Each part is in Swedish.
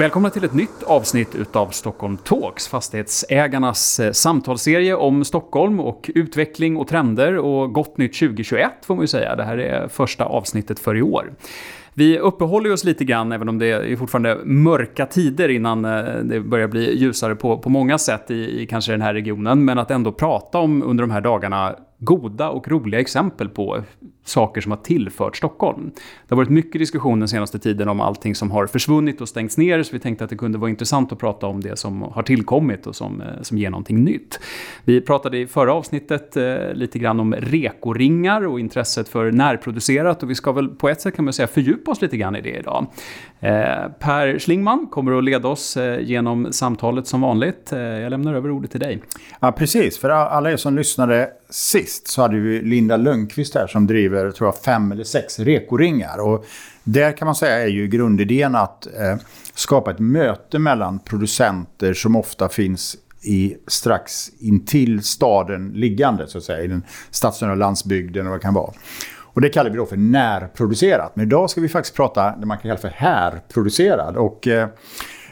Välkomna till ett nytt avsnitt utav Stockholm Talks, fastighetsägarnas eh, samtalsserie om Stockholm och utveckling och trender och gott nytt 2021 får man ju säga. Det här är första avsnittet för i år. Vi uppehåller oss lite grann, även om det är fortfarande mörka tider innan eh, det börjar bli ljusare på, på många sätt i, i kanske den här regionen, men att ändå prata om under de här dagarna goda och roliga exempel på saker som har tillfört Stockholm. Det har varit mycket diskussion den senaste tiden om allting som har försvunnit och stängts ner, så vi tänkte att det kunde vara intressant att prata om det som har tillkommit och som, eh, som ger någonting nytt. Vi pratade i förra avsnittet eh, lite grann om rekoringar och intresset för närproducerat och vi ska väl på ett sätt kan man säga fördjupa oss lite grann i det idag. Eh, per Schlingman kommer att leda oss eh, genom samtalet som vanligt. Eh, jag lämnar över ordet till dig. Ja, precis. För alla er som lyssnade sist så hade vi Linda Lönnqvist här som driver tror jag, fem eller sex rekoringar. Och där kan man säga är ju grundidén att eh, skapa ett möte mellan producenter som ofta finns i strax intill staden liggande, så att säga, i den stadsnära landsbygden och vad det kan vara. Och det kallar vi då för närproducerat. Men idag ska vi faktiskt prata det man kan kalla för härproducerad. Och eh,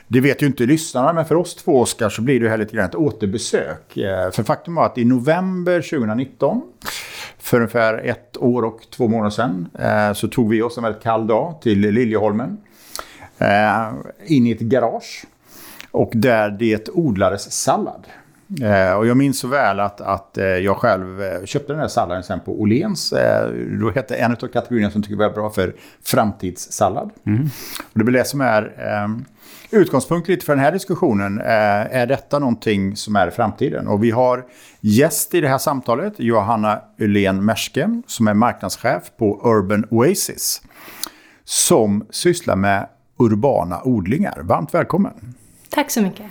det vet ju inte lyssnarna, men för oss två, Oskar, så blir det här lite grann ett återbesök. Eh, för faktum var att i november 2019, för ungefär ett år och två månader sedan, eh, så tog vi oss en väldigt kall dag till Liljeholmen. Eh, in i ett garage. Och där det odlades sallad. Och jag minns så väl att, att jag själv köpte den här salladen sen på Olens. Då hette en av kategorierna som tycker var bra för framtidssallad. Mm. Och det är det som är utgångspunkt lite för den här diskussionen. Eh, är detta någonting som är framtiden? Och vi har gäst i det här samtalet, Johanna Ylén Merske, som är marknadschef på Urban Oasis. Som sysslar med urbana odlingar. Varmt välkommen! Tack så mycket!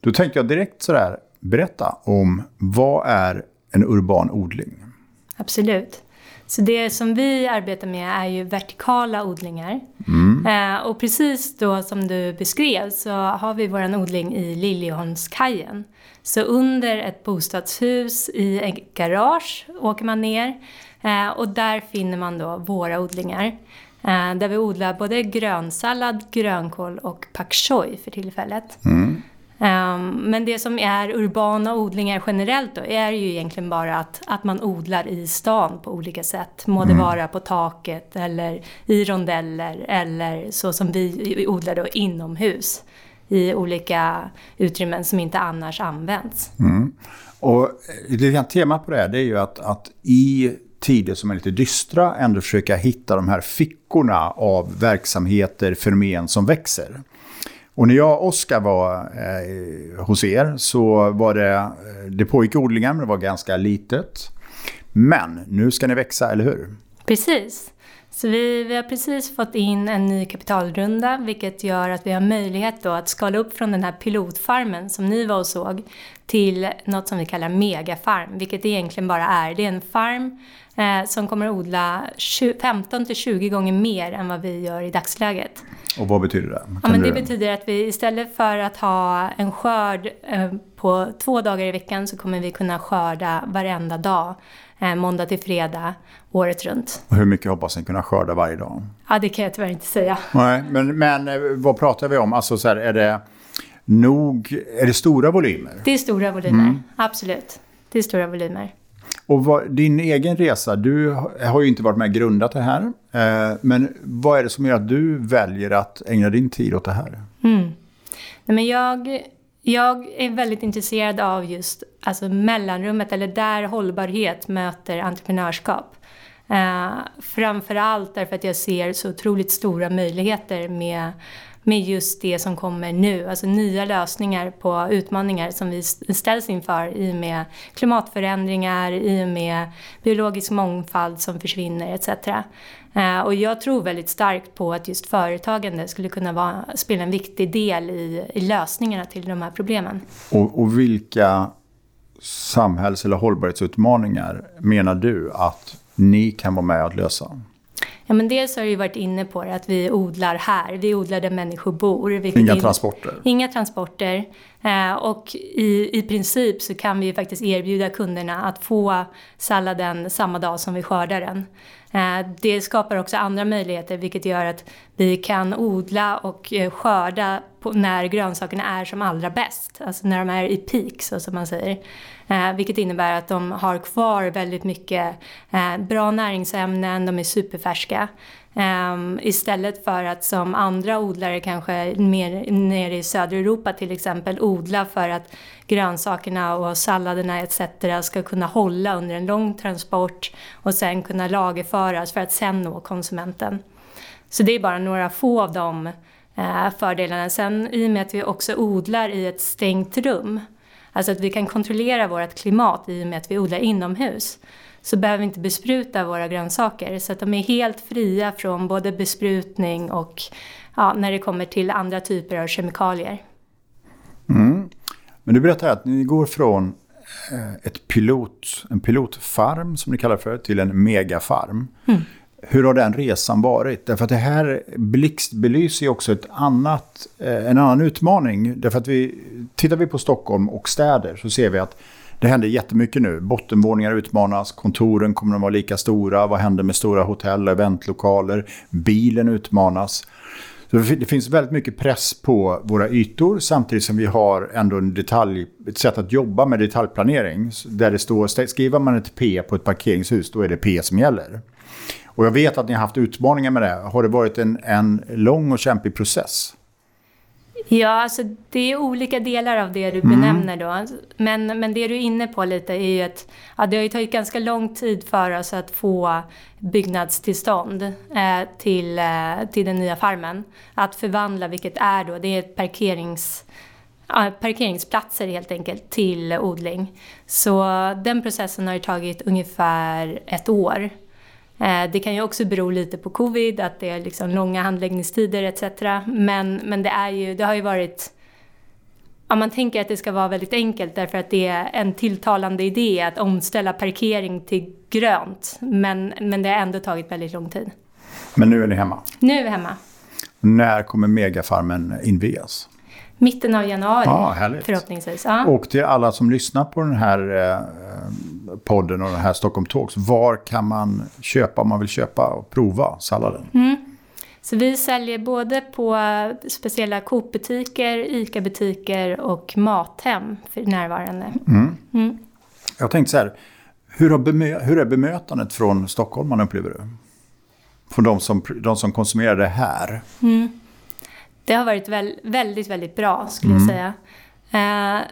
Då tänkte jag direkt sådär, berätta om vad är en urban odling? Absolut. Så det som vi arbetar med är ju vertikala odlingar. Mm. Eh, och precis då som du beskrev så har vi vår odling i Liljeholmskajen. Så under ett bostadshus i ett garage åker man ner eh, och där finner man då våra odlingar. Eh, där vi odlar både grönsallad, grönkål och pak choi för tillfället. Mm. Um, men det som är urbana odlingar generellt då är ju egentligen bara att, att man odlar i stan på olika sätt. Må det mm. vara på taket eller i rondeller eller så som vi odlar då inomhus i olika utrymmen som inte annars används. Mm. Och lite tema på det här det är ju att, att i tider som är lite dystra ändå försöka hitta de här fickorna av verksamheter, fenomen som växer. Och när jag och Oskar var eh, hos er så var det, eh, det pågick odlingar men det var ganska litet. Men nu ska ni växa, eller hur? Precis. Så vi, vi har precis fått in en ny kapitalrunda vilket gör att vi har möjlighet då att skala upp från den här pilotfarmen som ni var och såg till något som vi kallar megafarm, vilket det egentligen bara är. Det är en farm eh, som kommer att odla 15 till 20 gånger mer än vad vi gör i dagsläget. Och vad betyder det? ja, men det betyder att vi istället för att ha en skörd eh, på två dagar i veckan så kommer vi kunna skörda varenda dag. Eh, måndag till fredag, året runt. Och hur mycket hoppas ni kunna skörda varje dag? Ja, det kan jag tyvärr inte säga. Nej, men, men eh, vad pratar vi om? Alltså så här, är det nog, är det stora volymer? Det är stora volymer, mm. absolut. Det är stora volymer. Och vad, din egen resa, du har ju inte varit med och grundat det här. Eh, men vad är det som gör att du väljer att ägna din tid åt det här? Mm. Nej, men jag, jag är väldigt intresserad av just alltså mellanrummet, eller där hållbarhet möter entreprenörskap. Eh, framförallt därför att jag ser så otroligt stora möjligheter med med just det som kommer nu, alltså nya lösningar på utmaningar som vi ställs inför i och med klimatförändringar, i och med biologisk mångfald som försvinner etc. Eh, och jag tror väldigt starkt på att just företagande skulle kunna vara, spela en viktig del i, i lösningarna till de här problemen. Och, och vilka samhälls eller hållbarhetsutmaningar menar du att ni kan vara med att lösa? Ja, men dels har ju varit inne på det, att vi odlar här. Vi odlar där människor bor. Inga in... transporter? Inga transporter. Eh, och i, i princip så kan vi ju faktiskt erbjuda kunderna att få salladen samma dag som vi skördar den. Eh, det skapar också andra möjligheter vilket gör att vi kan odla och eh, skörda när grönsakerna är som allra bäst. Alltså när de är i peak så som man säger. Vilket innebär att de har kvar väldigt mycket bra näringsämnen, de är superfärska. Um, istället för att som andra odlare kanske mer nere i södra Europa till exempel odla för att grönsakerna och salladerna etc. ska kunna hålla under en lång transport och sen kunna lagerföras för att sen nå konsumenten. Så det är bara några få av de uh, fördelarna. Sen i och med att vi också odlar i ett stängt rum, alltså att vi kan kontrollera vårt klimat i och med att vi odlar inomhus, så behöver vi inte bespruta våra grönsaker. Så att de är helt fria från både besprutning och ja, när det kommer till andra typer av kemikalier. Mm. Men du berättar att ni går från eh, ett pilot, en pilotfarm som ni kallar för till en megafarm. Mm. Hur har den resan varit? Därför att det här blixtbelyser ju också ett annat, eh, en annan utmaning. Därför att vi, tittar vi på Stockholm och städer så ser vi att det händer jättemycket nu. Bottenvåningar utmanas, kontoren kommer att vara lika stora. Vad händer med stora hotell och eventlokaler? Bilen utmanas. Så det finns väldigt mycket press på våra ytor samtidigt som vi har ändå en detalj, ett sätt att jobba med detaljplanering. Där det står, skriver man ett P på ett parkeringshus, då är det P som gäller. Och jag vet att ni har haft utmaningar med det. Har det varit en, en lång och kämpig process? Ja, alltså det är olika delar av det du mm. benämner då. Men, men det du är inne på lite är ju att ja, det har ju tagit ganska lång tid för oss att få byggnadstillstånd eh, till, eh, till den nya farmen. Att förvandla, vilket är då, det är ett parkerings parkeringsplatser helt enkelt till odling. Så den processen har tagit ungefär ett år. Eh, det kan ju också bero lite på covid, att det är liksom långa handläggningstider etc. Men, men det, är ju, det har ju varit... Ja, man tänker att det ska vara väldigt enkelt därför att det är en tilltalande idé att omställa parkering till grönt. Men, men det har ändå tagit väldigt lång tid. Men nu är ni hemma? Nu är vi hemma. När kommer megafarmen invigas? Mitten av januari ja, förhoppningsvis. Ja. Och till alla som lyssnar på den här eh, podden och den här Stockholm Talks. Var kan man köpa om man vill köpa och prova salladen? Mm. Så vi säljer både på speciella Coop-butiker, ICA-butiker och Mathem för närvarande. Mm. Mm. Jag tänkte så här, hur, bemö hur är bemötandet från stockholmarna upplever du? Från de som, de som konsumerar det här? Mm. Det har varit väl, väldigt, väldigt bra skulle jag mm. säga. Eh,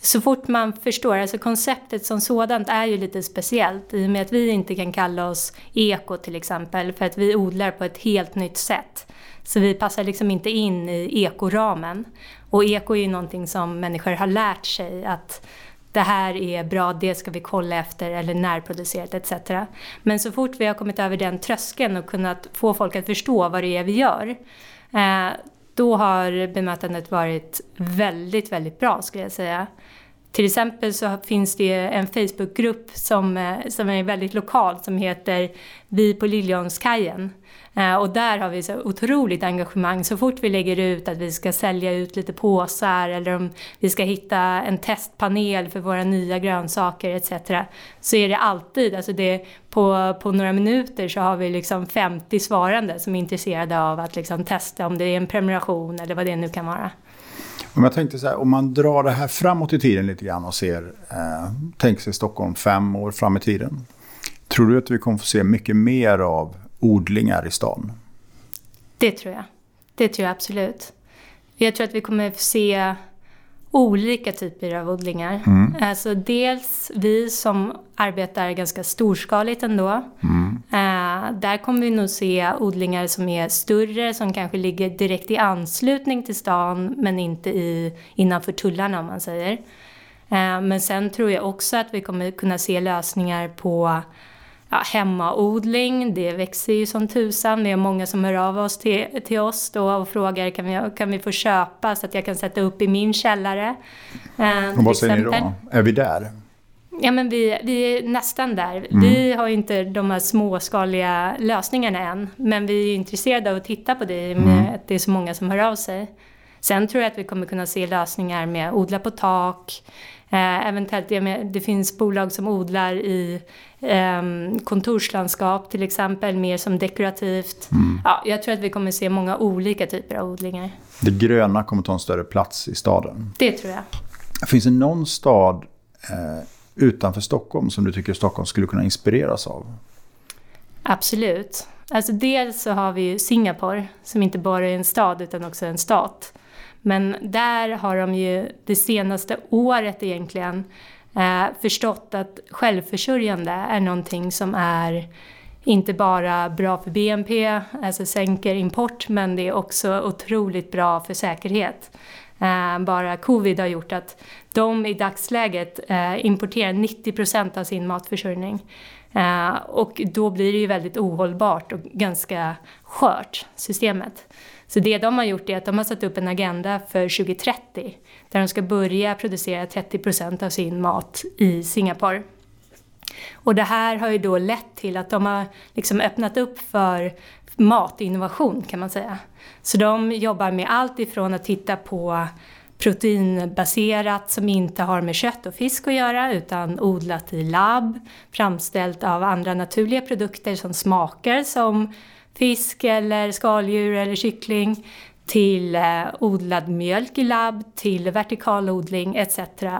så fort man förstår, alltså konceptet som sådant är ju lite speciellt i och med att vi inte kan kalla oss eko till exempel för att vi odlar på ett helt nytt sätt. Så vi passar liksom inte in i ekoramen. Och eko är ju någonting som människor har lärt sig att det här är bra, det ska vi kolla efter eller närproducerat etc. Men så fort vi har kommit över den tröskeln och kunnat få folk att förstå vad det är vi gör eh, då har bemötandet varit väldigt, väldigt bra skulle jag säga. Till exempel så finns det en Facebookgrupp som, eh, som är väldigt lokal som heter Vi på Liljonskajen. Eh, och där har vi så otroligt engagemang. Så fort vi lägger ut att vi ska sälja ut lite påsar eller om vi ska hitta en testpanel för våra nya grönsaker etc. Så är det alltid, alltså det, på, på några minuter så har vi liksom 50 svarande som är intresserade av att liksom testa om det är en prenumeration eller vad det nu kan vara. Om jag tänkte så här, om man drar det här framåt i tiden lite grann och ser, eh, tänk sig Stockholm fem år fram i tiden. Tror du att vi kommer få se mycket mer av odlingar i stan? Det tror jag. Det tror jag absolut. Jag tror att vi kommer få se olika typer av odlingar. Mm. Alltså dels vi som arbetar ganska storskaligt ändå. Mm. Där kommer vi nog se odlingar som är större, som kanske ligger direkt i anslutning till stan men inte i, innanför tullarna om man säger. Eh, men sen tror jag också att vi kommer kunna se lösningar på ja, hemmaodling, det växer ju som tusan. Vi har många som hör av oss till, till oss då och frågar kan vi, kan vi få köpa så att jag kan sätta upp i min källare. Eh, och vad säger ni då? Är vi där? Ja, men vi, vi är nästan där. Mm. Vi har inte de här småskaliga lösningarna än, men vi är intresserade av att titta på det med mm. att det är så många som hör av sig. Sen tror jag att vi kommer kunna se lösningar med odla på tak, Eh, eventuellt, det finns bolag som odlar i eh, kontorslandskap till exempel, mer som dekorativt. Mm. Ja, jag tror att vi kommer se många olika typer av odlingar. Det gröna kommer ta en större plats i staden? Det tror jag. Finns det någon stad eh, utanför Stockholm som du tycker Stockholm skulle kunna inspireras av? Absolut. Alltså dels så har vi ju Singapore som inte bara är en stad utan också en stat. Men där har de ju det senaste året egentligen eh, förstått att självförsörjande är någonting som är inte bara bra för BNP, alltså sänker import, men det är också otroligt bra för säkerhet. Eh, bara covid har gjort att de i dagsläget eh, importerar 90 procent av sin matförsörjning. Eh, och då blir det ju väldigt ohållbart och ganska skört, systemet. Så det de har gjort är att de har satt upp en agenda för 2030 där de ska börja producera 30 procent av sin mat i Singapore. Och det här har ju då lett till att de har liksom öppnat upp för matinnovation kan man säga. Så de jobbar med allt ifrån att titta på proteinbaserat som inte har med kött och fisk att göra utan odlat i labb, framställt av andra naturliga produkter som smakar som fisk eller skaldjur eller kyckling till eh, odlad mjölk i labb, till vertikalodling etc.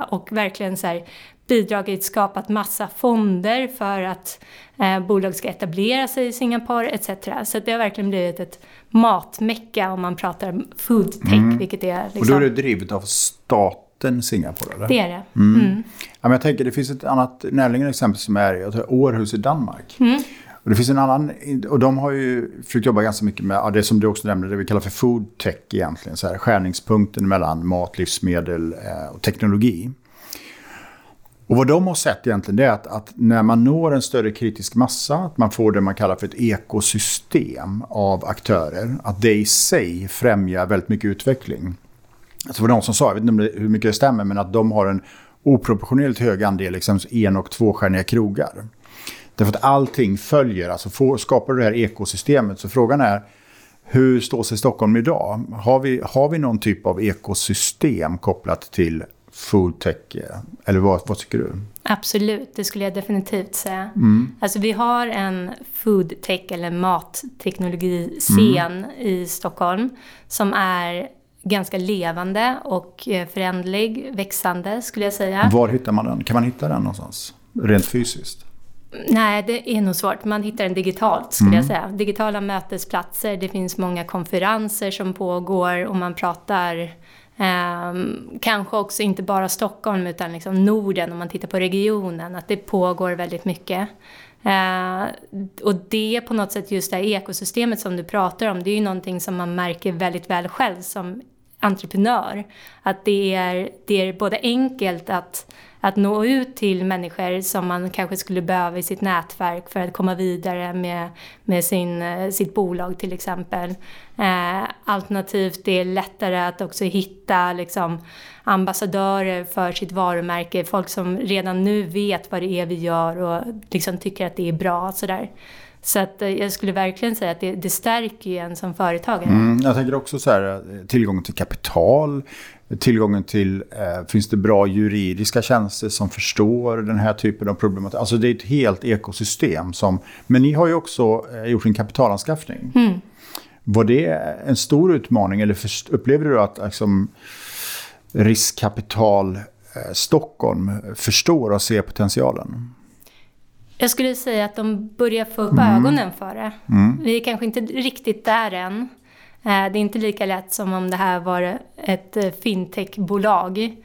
Och verkligen så här, bidragit, skapat massa fonder för att eh, bolag ska etablera sig i Singapore etc. Så det har verkligen blivit ett matmecka om man pratar food tech, mm. vilket är... Liksom... Och då är det drivet av staten Singapore, eller? Det är det. Mm. Mm. Ja, men jag tänker, det finns ett annat närliggande exempel som är Århus i Danmark. Mm. Och det finns en annan, och de har ju försökt jobba ganska mycket med ja, det som du också nämnde, det vi kallar för food tech egentligen. Så här, skärningspunkten mellan mat, livsmedel eh, och teknologi. Och vad de har sett egentligen det är att, att, när man når en större kritisk massa, att man får det man kallar för ett ekosystem av aktörer, att det i sig främjar väldigt mycket utveckling. Alltså det var någon som sa, jag vet inte hur mycket det stämmer, men att de har en oproportionerligt hög andel exempelvis en och tvåstjärniga krogar. Därför att allting följer, alltså får, skapar du det här ekosystemet. Så frågan är, hur står sig Stockholm idag? Har vi, har vi någon typ av ekosystem kopplat till foodtech? Eller vad, vad tycker du? Absolut, det skulle jag definitivt säga. Mm. Alltså vi har en foodtech eller matteknologiscen mm. i Stockholm som är ganska levande och eh, förändlig, växande skulle jag säga. Var hittar man den? Kan man hitta den någonstans? Rent fysiskt? Nej, det är nog svårt. Man hittar den digitalt skulle mm. jag säga. Digitala mötesplatser, det finns många konferenser som pågår och man pratar Ehm, kanske också inte bara Stockholm utan liksom Norden om man tittar på regionen, att det pågår väldigt mycket. Eh, och det på något sätt, just det här ekosystemet som du pratar om, det är ju någonting som man märker väldigt väl själv som entreprenör. Att det är, det är både enkelt att att nå ut till människor som man kanske skulle behöva i sitt nätverk för att komma vidare med, med sin, eh, sitt bolag till exempel. Eh, alternativt det är lättare att också hitta liksom, ambassadörer för sitt varumärke, folk som redan nu vet vad det är vi gör och liksom tycker att det är bra. Sådär. Så att eh, jag skulle verkligen säga att det, det stärker ju en som företagare. Mm, jag tänker också så här, eh, tillgång till kapital, tillgången till, eh, finns det bra juridiska tjänster som förstår den här typen av problematik? Alltså det är ett helt ekosystem som, men ni har ju också eh, gjort en kapitalanskaffning. Mm. Var det en stor utmaning eller för, upplevde du att liksom, riskkapital eh, Stockholm förstår och ser potentialen? Jag skulle säga att de börjar få upp mm. ögonen för det. Mm. Vi är kanske inte riktigt där än. Eh, det är inte lika lätt som om det här var ett eh, fintechbolag,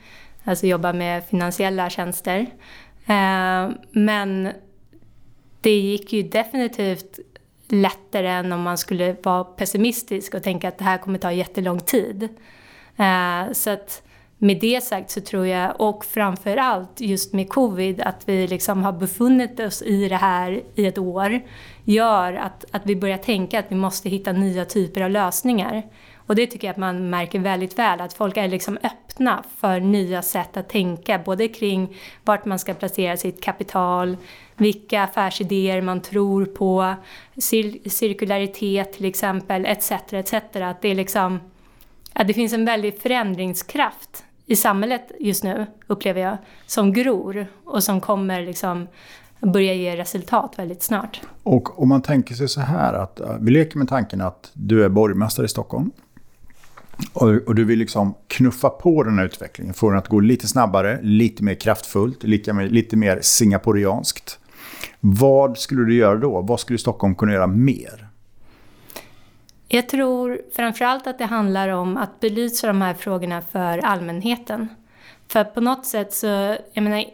alltså jobba med finansiella tjänster. Eh, men det gick ju definitivt lättare än om man skulle vara pessimistisk och tänka att det här kommer ta jättelång tid. Så att med det sagt så tror jag, och framför allt just med covid, att vi liksom har befunnit oss i det här i ett år, gör att, att vi börjar tänka att vi måste hitta nya typer av lösningar. Och det tycker jag att man märker väldigt väl, att folk är liksom öppna för nya sätt att tänka, både kring vart man ska placera sitt kapital, vilka affärsidéer man tror på, cir cirkularitet till exempel, etc. etc. Att det, är liksom, att det finns en väldig förändringskraft i samhället just nu, upplever jag, som gror och som kommer liksom börja ge resultat väldigt snart. Och om man tänker sig så här att vi leker med tanken att du är borgmästare i Stockholm. Och, och, du vill liksom knuffa på den här utvecklingen, få den att gå lite snabbare, lite mer kraftfullt, lite lite mer singaporianskt. Vad skulle du göra då? Vad skulle Stockholm kunna göra mer? Jag tror framförallt att det handlar om att belysa de här frågorna för allmänheten. För på något sätt så, jag menar,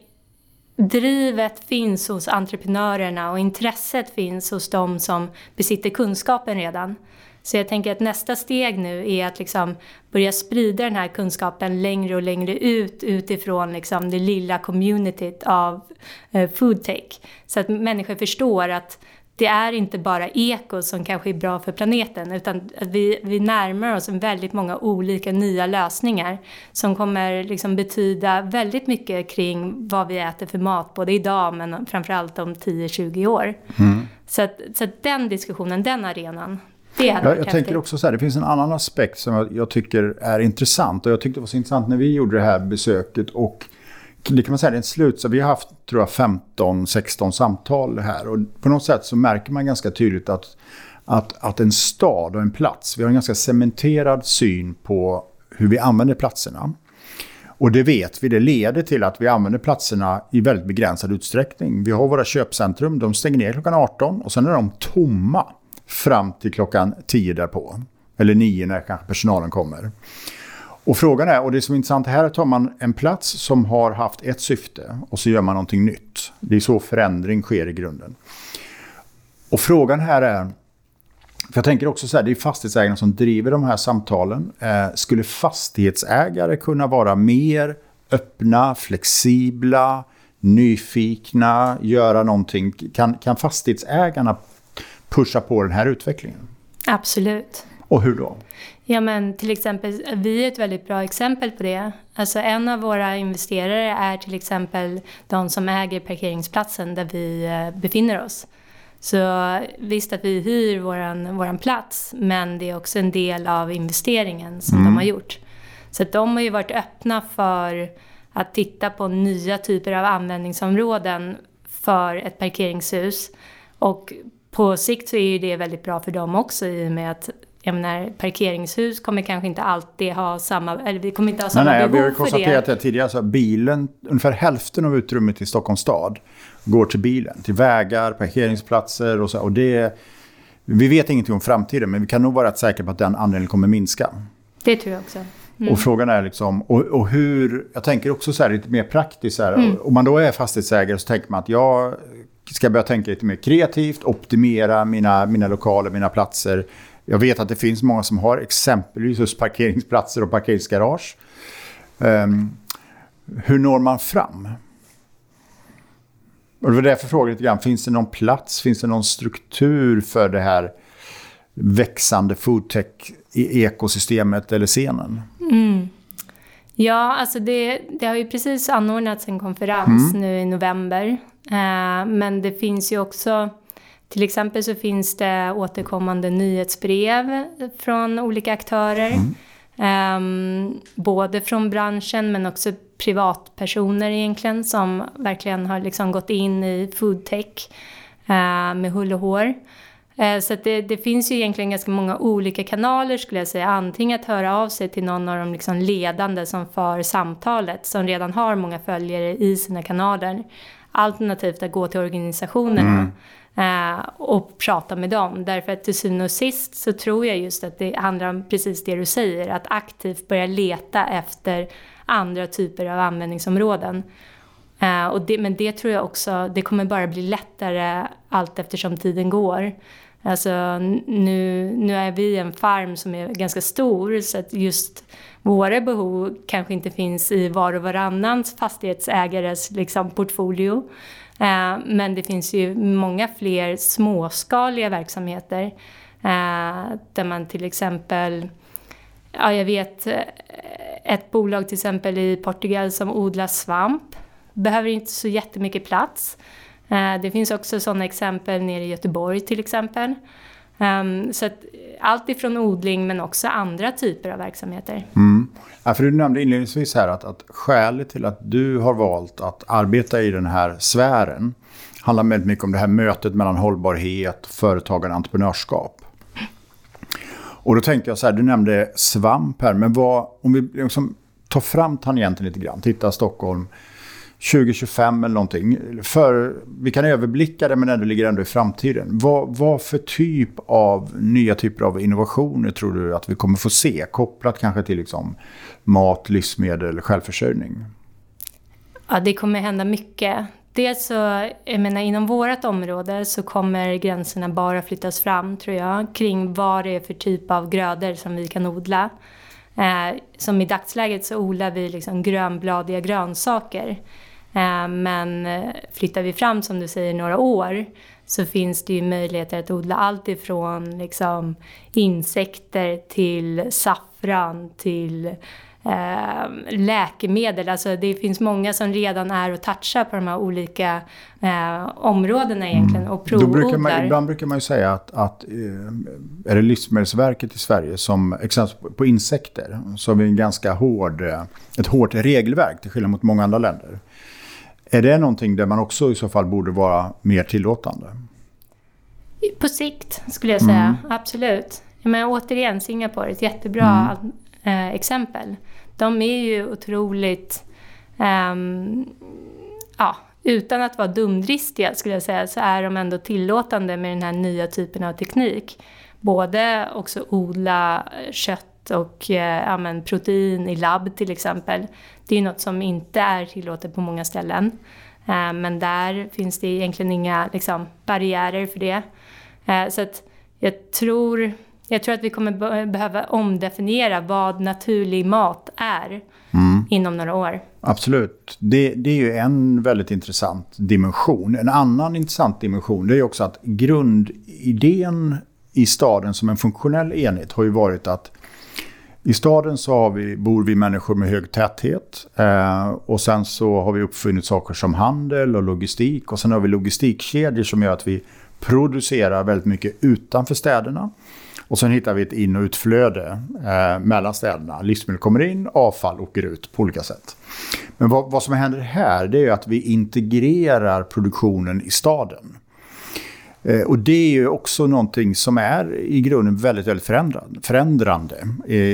drivet finns hos entreprenörerna och intresset finns hos de som besitter kunskapen redan. Så jag tänker att nästa steg nu är att liksom börja sprida den här kunskapen längre och längre ut utifrån liksom det lilla communityt av eh, foodtech. Så att människor förstår att det är inte bara eko som kanske är bra för planeten utan att vi, vi närmar oss väldigt många olika nya lösningar som kommer liksom betyda väldigt mycket kring vad vi äter för mat både idag men framförallt om 10-20 år. Mm. Så, att, så att den diskussionen, den arenan, jag, jag tänker också så här, det finns en annan aspekt som jag, jag, tycker är intressant och jag tyckte det var så intressant när vi gjorde det här besöket och det kan man säga, det är ett slut. Så vi har haft, tror jag, 15-16 samtal här. Och på något sätt så märker man ganska tydligt att, att, att en stad och en plats, vi har en ganska cementerad syn på hur vi använder platserna. Och det vet vi, det leder till att vi använder platserna i väldigt begränsad utsträckning. Vi har våra köpcentrum, de stänger ner klockan 18 och sen är de tomma fram till klockan 10 därpå. Eller 9 när kanske personalen kommer. Och frågan är, och det som är intressant här tar man en plats som har haft ett syfte och så gör man någonting nytt. Det är så förändring sker i grunden. Och frågan här är, för jag tänker också så här, det är fastighetsägarna som driver de här samtalen. Eh, skulle fastighetsägare kunna vara mer öppna, flexibla, nyfikna, göra någonting? Kan, kan fastighetsägarna pusha på den här utvecklingen? Absolut. Och hur då? Ja men till exempel, vi är ett väldigt bra exempel på det. Alltså en av våra investerare är till exempel de som äger parkeringsplatsen där vi eh, befinner oss. Så visst att vi hyr våran, våran plats men det är också en del av investeringen som mm. de har gjort. Så de har ju varit öppna för att titta på nya typer av användningsområden för ett parkeringshus. Och på sikt så är ju det väldigt bra för dem också i och med att jag menar, parkeringshus kommer kanske inte alltid ha samma, eller vi kommer inte ha samma nej, nej, behov för det. Vi har konstaterat det tidigare, så bilen, ungefär hälften av utrymmet i Stockholms stad går till bilen. Till vägar, parkeringsplatser och så. Och det, vi vet ingenting om framtiden, men vi kan nog vara rätt säkra på att den andelen kommer minska. Det tror jag också. Mm. Och frågan är liksom, och, och, hur, jag tänker också så här lite mer praktiskt så här, mm. om man då är fastighetsägare så tänker man att jag ska börja tänka lite mer kreativt, optimera mina, mina lokaler, mina platser. Jag vet att det finns många som har exempelvis just parkeringsplatser och parkeringsgarage. Um, hur når man fram? Och det var därför jag frågade lite grann, finns det någon plats, finns det någon struktur för det här växande foodtech-ekosystemet eller scenen? Mm. Ja, alltså det, det har ju precis anordnats en konferens mm. nu i november. Eh, men det finns ju också till exempel så finns det återkommande nyhetsbrev från olika aktörer. Mm. Um, både från branschen men också privatpersoner egentligen som verkligen har liksom gått in i foodtech uh, med hull och hår. Uh, så det, det, finns ju egentligen ganska många olika kanaler skulle jag säga. Antingen att höra av sig till någon av de liksom ledande som för samtalet som redan har många följare i sina kanaler. Alternativt att gå till organisationerna. Mm Eh, Eh, och prata med dem. Därför att till syvende och sist så tror jag just att det handlar om precis det du säger. Att aktivt börja leta efter andra typer av användningsområden. Eh, och det, men det tror jag också, det kommer bara bli lättare allt eftersom tiden går. Alltså nu, nu är vi en farm som är ganska stor så att just våra behov kanske inte finns i var och varannans fastighetsägares liksom, portfolio. Eh, men det finns ju många fler småskaliga verksamheter eh, där man till exempel, ja jag vet eh, ett bolag till exempel i Portugal som odlar svamp, behöver inte så jättemycket plats. Det finns också sådana exempel nere i Göteborg till exempel. Ehm, så att allt ifrån odling men också andra typer av verksamheter. Mm. Ja, för du nämnde inledningsvis här att, att skälet till att du har valt att arbeta i den här sfären handlar väldigt mycket om det här mötet mellan hållbarhet, företagande och entreprenörskap. Och då tänkte jag så här, du nämnde svamp här, men vad, om vi liksom tar fram tangenten lite grann, titta Stockholm, 2025 eller någonting. För, vi kan överblicka det men det ligger ändå i framtiden. Vad, vad för typ av nya typer av innovationer tror du att vi kommer få se? Kopplat kanske till liksom mat, livsmedel, självförsörjning. Ja, det kommer hända mycket. Dels så, jag menar inom vårt område så kommer gränserna bara flyttas fram tror jag kring vad det är för typ av grödor som vi kan odla. Eh, som i dagsläget så odlar vi liksom grönbladiga grönsaker. Eh, men eh, flyttar vi fram, som du säger, några år så finns det ju möjligheter att odla allt ifrån liksom, insekter till saffran till eh, läkemedel. Alltså det finns många som redan är och touchar på de här olika eh, områdena egentligen och provodlar. Brukar man, ibland brukar man ju säga att, att eh, är det Livsmedelsverket i Sverige som exempelvis på insekter så har vi en ganska hård, ett hårt regelverk till skillnad mot många andra länder. Är det någonting där man också i så fall borde vara mer tillåtande? På sikt skulle jag säga, mm. absolut. Men återigen, Singapore är ett jättebra mm. eh, exempel. De är ju otroligt, eh, ja, utan att vara dumdristiga skulle jag säga, så är de ändå tillåtande med den här nya typen av teknik. Både också odla kött och eh, ja, men protein i labb till exempel. Det är något som inte är tillåtet på många ställen. Eh, men där finns det egentligen inga liksom, barriärer för det. Eh, så att jag tror, jag tror att vi kommer behöva omdefiniera vad naturlig mat är mm. inom några år. Absolut. Det, det, är ju en väldigt intressant dimension. En annan intressant dimension det är också att grundidén i staden som en funktionell enhet har ju varit att i staden så har vi, bor vi människor med hög täthet. Eh, och sen så har vi uppfunnit saker som handel och logistik. Och sen har vi logistikkedjor som gör att vi producerar väldigt mycket utanför städerna. Och sen hittar vi ett in- och utflöde eh, mellan städerna. Livsmedel kommer in, avfall åker ut på olika sätt. Men vad, vad som händer här det är att vi integrerar produktionen i staden. Eh, och det är ju också någonting som är i grunden väldigt, väldigt förändrande, förändrande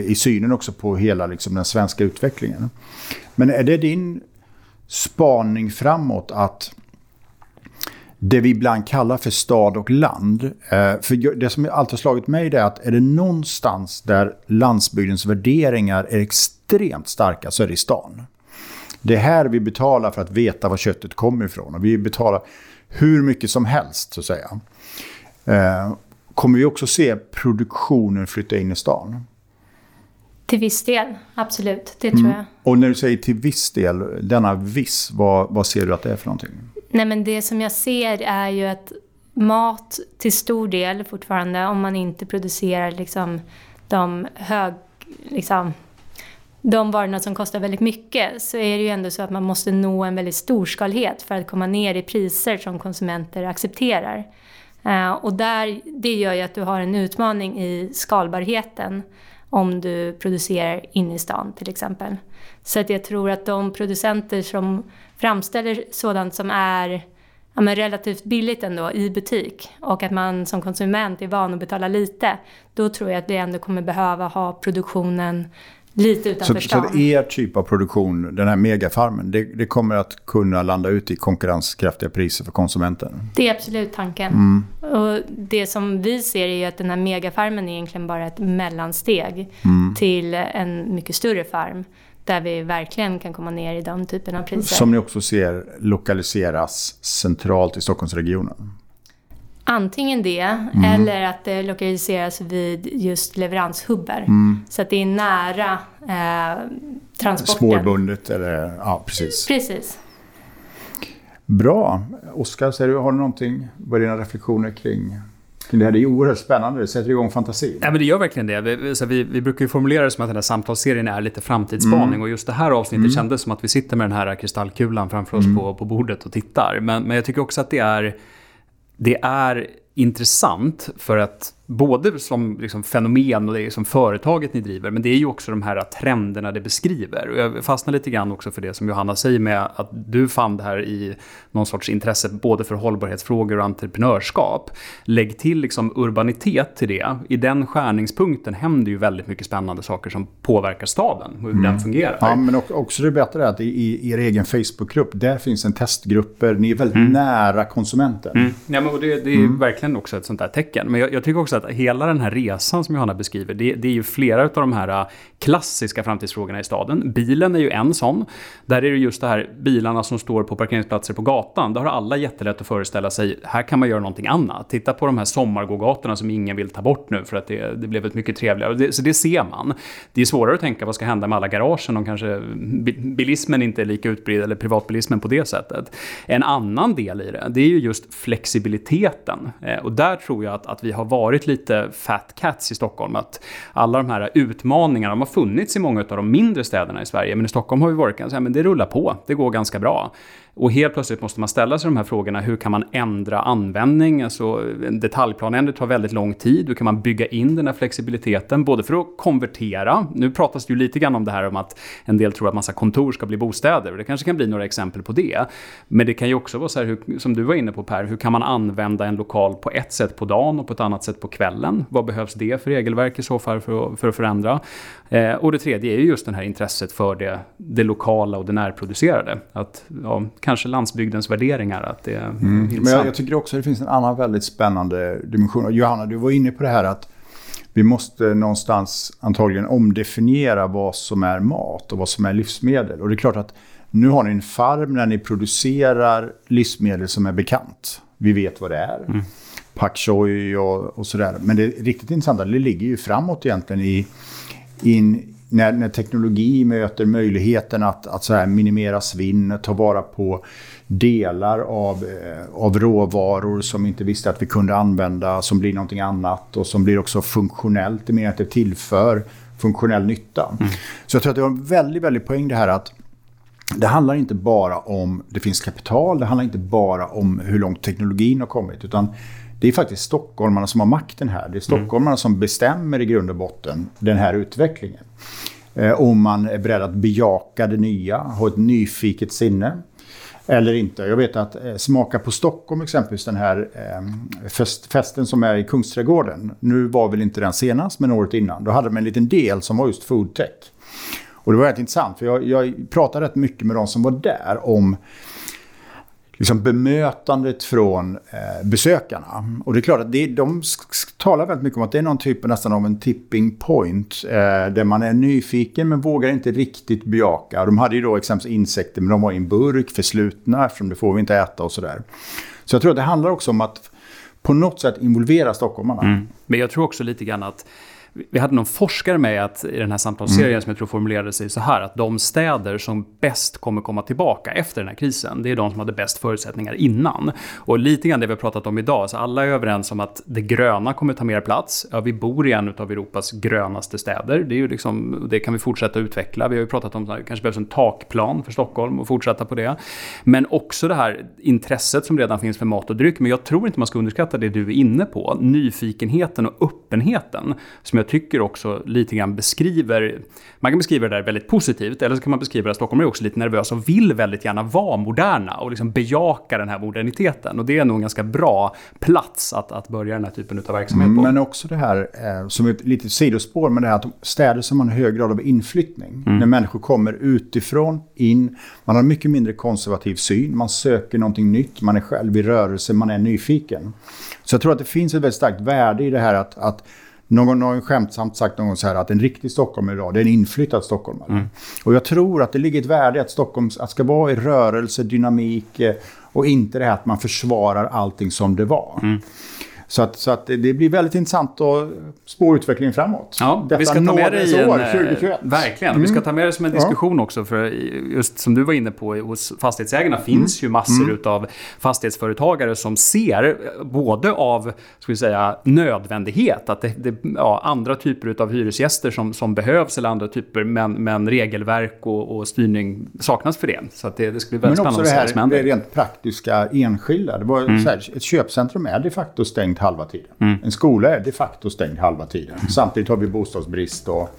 i synen också på hela liksom, den svenska utvecklingen. Men är det din spaning framåt att det vi ibland kallar för stad och land. Eh, för det som alltid har slagit mig är att är det någonstans där landsbygdens värderingar är extremt starka så är det i stan. Det är här vi betalar för att veta var köttet kommer ifrån. Och vi betalar hur mycket som helst så att säga. Eh, kommer vi också se produktionen flytta in i stan? Till viss del, absolut. Det tror mm. jag. Och när du säger till viss del, denna viss, vad, vad ser du att det är för någonting? Nej men det som jag ser är ju att mat till stor del fortfarande, om man inte producerar liksom de hög, liksom, de varorna som kostar väldigt mycket så är det ju ändå så att man måste nå en väldigt storskalighet för att komma ner i priser som konsumenter accepterar. Eh, och där, det gör ju att du har en utmaning i skalbarheten om du producerar inne i stan till exempel. Så att jag tror att de producenter som framställer sådant som är ja, men relativt billigt ändå i butik och att man som konsument är van att betala lite, då tror jag att vi ändå kommer behöva ha produktionen Lite utanför så, stan. Så er typ av produktion, den här megafarmen, det, det, kommer att kunna landa ut i konkurrenskraftiga priser för konsumenten? Det är absolut tanken. Mm. Och det som vi ser är att den här megafarmen är egentligen bara ett mellansteg mm. till en mycket större farm. Där vi verkligen kan komma ner i den typen av priser. Som ni också ser lokaliseras centralt i Stockholmsregionen? Antingen det, mm. eller att det lokaliseras vid just leveranshubbar. Mm. Så att det är nära eh, transporten. Spårbundet eller, ja precis. Precis. Bra. Oskar, har du någonting, vad är dina reflektioner kring det här är oerhört spännande, det sätter igång fantasin. Ja, men det gör verkligen det. Vi, så vi, vi brukar ju formulera det som att den här samtalsserien är lite framtidsspaning mm. och just det här avsnittet mm. kändes som att vi sitter med den här kristallkulan framför oss mm. på, på bordet och tittar. Men, men jag tycker också att det är, det är intressant för att både som liksom fenomen och det är som företaget ni driver, men det är ju också de här trenderna det beskriver. Och jag fastnar lite grann också för det som Johanna säger med att du fann det här i någon sorts intresse både för hållbarhetsfrågor och entreprenörskap. Lägg till liksom urbanitet till det. I den skärningspunkten händer ju väldigt mycket spännande saker som påverkar staden och hur mm. den fungerar. Ja, men också det bättre är att i, er egen Facebookgrupp, där finns en testgrupper. Ni är väldigt mm. nära konsumenten. Mm. Ja, men det, det är mm. verkligen också ett sånt där tecken. Men jag, jag tycker också att hela den här resan som Johanna beskriver, det, det är ju flera av de här äh, klassiska framtidsfrågorna i staden. Bilen är ju en sån. Där är det just det här bilarna som står på parkeringsplatser på gatan. Där har alla jättelätt att föreställa sig, här kan man göra någonting annat. Titta på de här sommargågatorna som ingen vill ta bort nu för att det, det blev ett mycket trevligare. Det, så det ser man. Det är svårare att tänka vad ska hända med alla garagen om kanske bilismen inte är lika utbredd eller privatbilismen på det sättet. En annan del i det, det är ju just flexibiliteten. Eh, och där tror jag att, att vi har varit lite fat cats i Stockholm. Att alla de här utmaningarna, de har funnits i många av de mindre städerna i Sverige, men i Stockholm har vi varit ganska, men det rullar på, det går ganska bra. Och helt plötsligt måste man ställa sig de här frågorna. Hur kan man ändra användning? Alltså, en detaljplanändring tar väldigt lång tid. Hur kan man bygga in den här flexibiliteten? Både för att konvertera. Nu pratas det ju lite grann om det här om att en del tror att massa kontor ska bli bostäder. Det kanske kan bli några exempel på det. Men det kan ju också vara så här, hur, som du var inne på Per, hur kan man använda en lokal på ett sätt på dagen och på ett annat sätt på kvällen? Vad behövs det för regelverk i så fall för att, för att förändra? Eh, och det tredje är ju just det här intresset för det, det lokala och det närproducerade. Att, ja, kanske landsbygdens värderingar. Att det mm. Men jag, jag, tycker också att det finns en annan väldigt spännande dimension. Johanna, du var inne på det här att vi måste någonstans antagligen omdefiniera vad som är mat och vad som är livsmedel. Och det är klart att nu har ni en farm där ni producerar livsmedel som är bekant. Vi vet vad det är. Mm. Pak choi och, och sådär. Men det riktigt intressanta, det ligger ju framåt egentligen i in, när, när teknologi möter möjligheten att, att så här minimera svinn, ta vara på delar av, eh, av råvaror som inte visste att vi kunde använda, som blir någonting annat och som blir också funktionellt, i meningen att det tillför funktionell nytta. Mm. Så jag tror att det var en väldigt, väldigt poäng det här att det handlar inte bara om det finns kapital, det handlar inte bara om hur långt teknologin har kommit, utan det är faktiskt stockholmarna som har makten här. Det är stockholmarna mm. som bestämmer i grund och botten den här utvecklingen. Eh, om man är beredd att bejaka det nya, ha ett nyfiket sinne eller inte. Jag vet att eh, Smaka på Stockholm exempelvis, den här eh, fest, festen som är i Kungsträdgården. Nu var väl inte den senast, men året innan. Då hade de en liten del som var just foodtech. Och det var rätt intressant, för jag, jag pratade rätt mycket med de som var där om liksom bemötandet från eh, besökarna. Och det är klart att det, de talar väldigt mycket om att det är någon typ nästan av en tipping point. Eh, där man är nyfiken men vågar inte riktigt bejaka. De hade ju då exempelvis insekter men de var i en burk förslutna eftersom det får vi inte äta och sådär. Så jag tror att det handlar också om att på något sätt involvera stockholmarna. Mm. Men jag tror också lite grann att vi hade någon forskare med att, i den här samtalsserien mm. som jag tror formulerade sig så här att de städer som bäst kommer komma tillbaka efter den här krisen, det är de som hade bäst förutsättningar innan. Och lite grann det vi har pratat om idag, så alla är överens om att det gröna kommer ta mer plats. Ja, vi bor i en av Europas grönaste städer, det, är ju liksom, det kan vi fortsätta utveckla. Vi har ju pratat om att det kanske behövs en takplan för Stockholm och fortsätta på det. Men också det här intresset som redan finns för mat och dryck, men jag tror inte man ska underskatta det du är inne på, nyfikenheten och öppenheten som jag tycker också lite grann beskriver, man kan beskriva det där väldigt positivt, eller så kan man beskriva att Stockholm är också lite nervös och vill väldigt gärna vara moderna och liksom bejaka den här moderniteten. Och det är nog en ganska bra plats att, att börja den här typen av verksamhet på. Men också det här, eh, som ett litet sidospår, men det här att städer som har en hög grad av inflyttning. Mm. När människor kommer utifrån, in, man har mycket mindre konservativ syn, man söker någonting nytt, man är själv i rörelse, man är nyfiken. Så jag tror att det finns ett väldigt starkt värde i det här att, att någon har skämtsamt sagt någon så här att en riktig stockholmare idag, det är en inflyttad stockholmare. Mm. Och jag tror att det ligger ett värde i att Stockholm att ska vara i rörelse, dynamik eh, Och inte det här att man försvarar allting som det var. Mm. Så, att, så att det blir väldigt intressant att spå utvecklingen framåt. Ja, Detta vi ska ta med det i en, år, eh, 2021. Verkligen. Vi Mm. ska ta med det som en diskussion också. För just som du var inne på, hos fastighetsägarna finns ju massor utav fastighetsföretagare som ser eh, både av ska vi säga, nödvändighet, att det, det ja, andra typer utav hyresgäster som, som behövs eller andra typer, men, men regelverk och, och styrning saknas för det. Så det, det skulle bli väldigt Men också spännande det att se vad som här det händer. rent praktiska enskilda. Det var Mm. här, ett köpcentrum är de facto stängt halva tiden. En skola är de facto stängd halva tiden. Mm. Samtidigt har vi bostadsbrist. Och,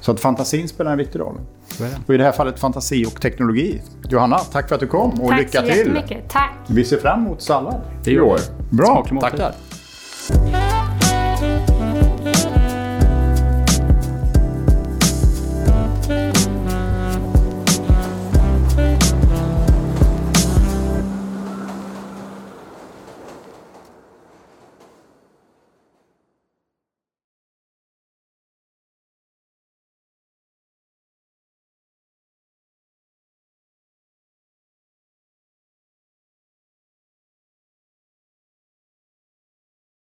Så att fantasin spelar en viktig roll. Så. Och i det här fallet fantasi och teknologi. Johanna, tack för att du kom och Tack lycka så till. jättemycket. Tack. Vi ser fram emot sallad Det i år. Bra, tackar.